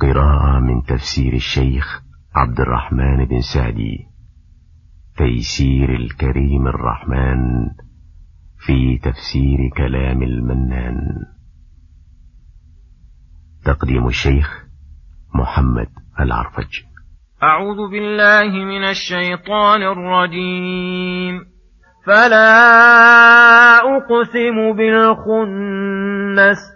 قراءة من تفسير الشيخ عبد الرحمن بن سعدي. تيسير الكريم الرحمن في تفسير كلام المنان. تقديم الشيخ محمد العرفج. أعوذ بالله من الشيطان الرجيم. فلا أقسم بالخنس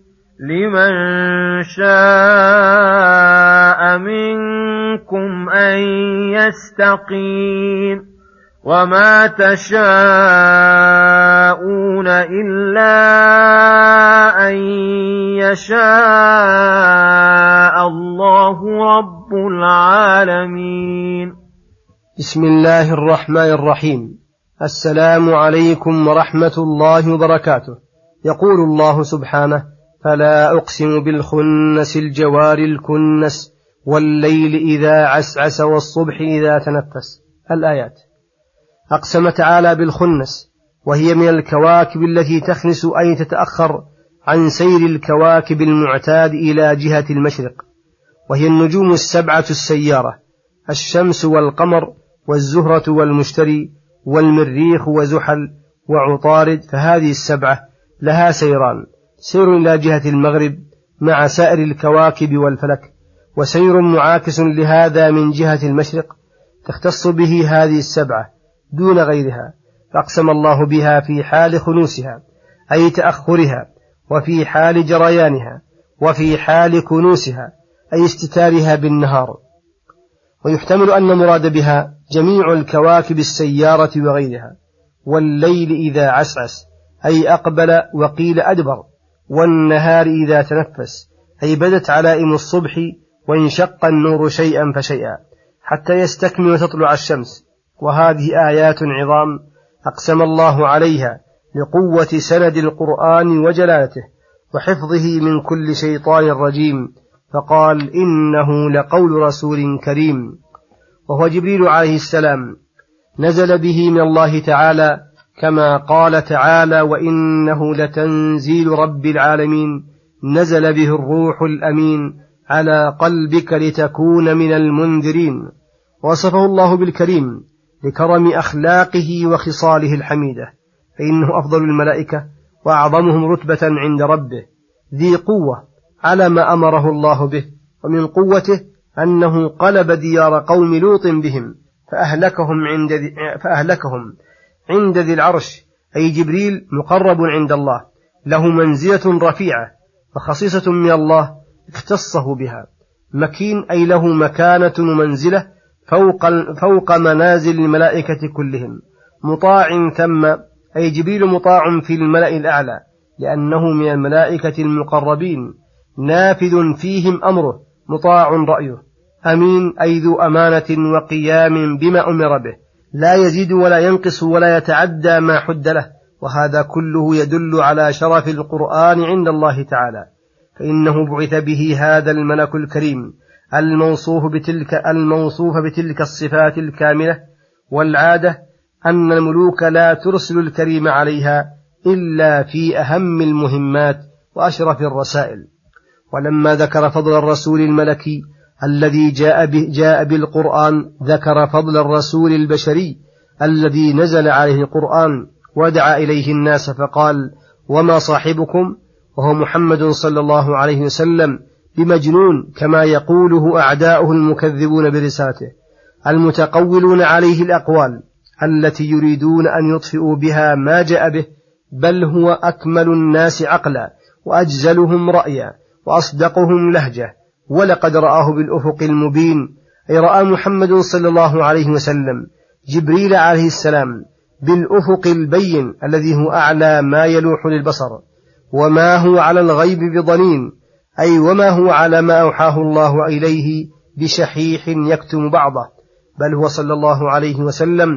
لمن شاء منكم أن يستقيم وما تشاءون إلا أن يشاء الله رب العالمين. بسم الله الرحمن الرحيم. السلام عليكم ورحمة الله وبركاته. يقول الله سبحانه فلا أقسم بالخنس الجوار الكنس والليل إذا عسعس والصبح إذا تنفس. الآيات. أقسم تعالى بالخنس وهي من الكواكب التي تخنس أي تتأخر عن سير الكواكب المعتاد إلى جهة المشرق. وهي النجوم السبعة السيارة الشمس والقمر والزهرة والمشتري والمريخ وزحل وعطارد فهذه السبعة لها سيران. سير إلى جهة المغرب مع سائر الكواكب والفلك وسير معاكس لهذا من جهة المشرق تختص به هذه السبعة دون غيرها فأقسم الله بها في حال خنوسها أي تأخرها وفي حال جريانها وفي حال كنوسها أي استتارها بالنهار. ويحتمل أن مراد بها جميع الكواكب السيارة وغيرها والليل إذا عسعس أي أقبل وقيل أدبر. والنهار إذا تنفس أي بدت علائم الصبح وانشق النور شيئا فشيئا حتى يستكمل وتطلع الشمس. وهذه آيات عظام أقسم الله عليها لقوة سند القرآن وجلالته وحفظه من كل شيطان رجيم فقال إنه لقول رسول كريم. وهو جبريل عليه السلام نزل به من الله تعالى كما قال تعالى وإنه لتنزيل رب العالمين نزل به الروح الأمين على قلبك لتكون من المنذرين. وصفه الله بالكريم لكرم أخلاقه وخصاله الحميدة فإنه أفضل الملائكة وأعظمهم رتبة عند ربه ذي قوة على ما أمره الله به ومن قوته أنه قلب ديار قوم لوط بهم فأهلكهم عند فأهلكهم عند ذي العرش أي جبريل مقرب عند الله له منزلة رفيعة وخصيصة من الله اختصه بها. مكين أي له مكانة ومنزلة فوق, فوق منازل الملائكة كلهم. مطاع ثم أي جبريل مطاع في الملأ الأعلى لأنه من الملائكة المقربين. نافذ فيهم أمره مطاع رأيه. أمين أي ذو أمانة وقيام بما أمر به. لا يزيد ولا ينقص ولا يتعدى ما حد له وهذا كله يدل على شرف القرآن عند الله تعالى. فإنه بعث به هذا الملك الكريم الموصوف بتلك الموصوف بتلك الصفات الكاملة والعادة أن الملوك لا ترسل الكريم عليها إلا في أهم المهمات وأشرف الرسائل. ولما ذكر فضل الرسول الملكي الذي جاء, به جاء بالقرآن ذكر فضل الرسول البشري الذي نزل عليه القرآن ودعا إليه الناس فقال وما صاحبكم؟ وهو محمد صلى الله عليه وسلم بمجنون كما يقوله أعداؤه المكذبون برسالته المتقولون عليه الأقوال التي يريدون أن يطفئوا بها ما جاء به بل هو أكمل الناس عقلا وأجزلهم رأيا وأصدقهم لهجة ولقد رآه بالأفق المبين أي رأى محمد صلى الله عليه وسلم جبريل عليه السلام بالأفق البين الذي هو أعلى ما يلوح للبصر وما هو على الغيب بضنين أي وما هو على ما أوحاه الله إليه بشحيح يكتم بعضه بل هو صلى الله عليه وسلم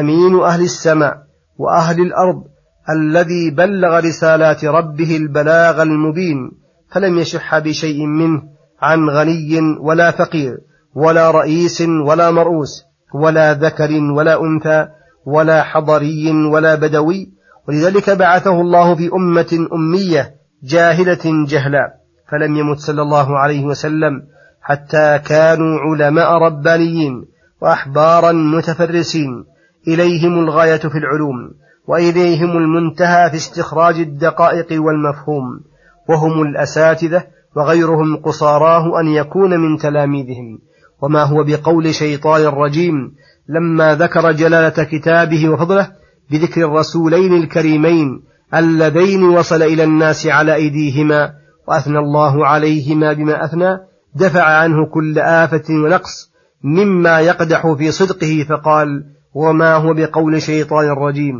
أمين أهل السماء وأهل الأرض الذي بلغ رسالات ربه البلاغ المبين فلم يشح بشيء منه عن غني ولا فقير ولا رئيس ولا مرؤوس ولا ذكر ولا أنثى ولا حضري ولا بدوي. ولذلك بعثه الله في أمة أمية جاهلة جهلاء فلم يمت صلى الله عليه وسلم حتى كانوا علماء ربانيين وأحبارا متفرسين. إليهم الغاية في العلوم وإليهم المنتهى في استخراج الدقائق والمفهوم وهم الأساتذة وغيرهم قصاراه أن يكون من تلاميذهم. وما هو بقول شيطان رجيم لما ذكر جلالة كتابه وفضله بذكر الرسولين الكريمين اللذين وصل إلى الناس على أيديهما وأثنى الله عليهما بما أثنى دفع عنه كل آفة ونقص مما يقدح في صدقه فقال وما هو بقول شيطان رجيم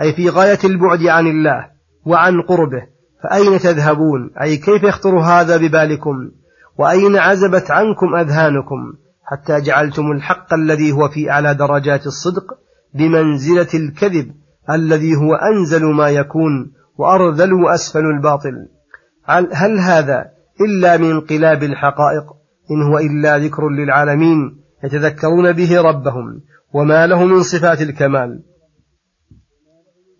أي في غاية البعد عن الله وعن قربه. فأين تذهبون؟ أي كيف يخطر هذا ببالكم؟ وأين عزبت عنكم أذهانكم حتى جعلتم الحق الذي هو في أعلى درجات الصدق بمنزلة الكذب الذي هو أنزل ما يكون وأرذل وأسفل الباطل؟ هل هذا إلا من انقلاب الحقائق؟ إن هو إلا ذكر للعالمين يتذكرون به ربهم وما له من صفات الكمال.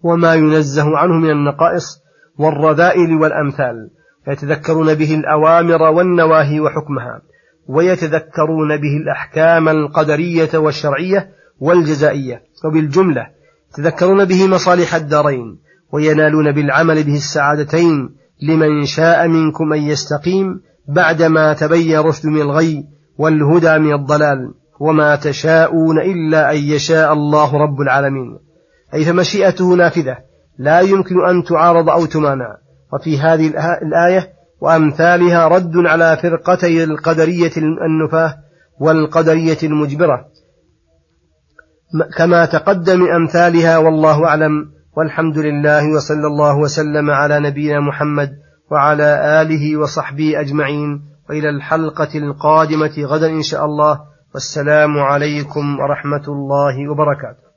وما ينزه عنه من النقائص والرذائل والأمثال يتذكرون به الأوامر والنواهي وحكمها ويتذكرون به الأحكام القدرية والشرعية والجزائية. وبالجملة يتذكرون به مصالح الدارين وينالون بالعمل به السعادتين لمن شاء منكم أن يستقيم بعدما تبين رشد من الغي والهدى من الضلال. وما تشاءون إلا أن يشاء الله رب العالمين. أي فمشيئته نافذة لا يمكن أن تعارض أو تمانع. وفي هذه الآية وأمثالها رد على فرقتي القدرية النفاة والقدرية المجبرة. كما تقدم أمثالها والله أعلم. والحمد لله وصلى الله وسلم على نبينا محمد وعلى آله وصحبه أجمعين. وإلى الحلقة القادمة غدا إن شاء الله. والسلام عليكم ورحمة الله وبركاته.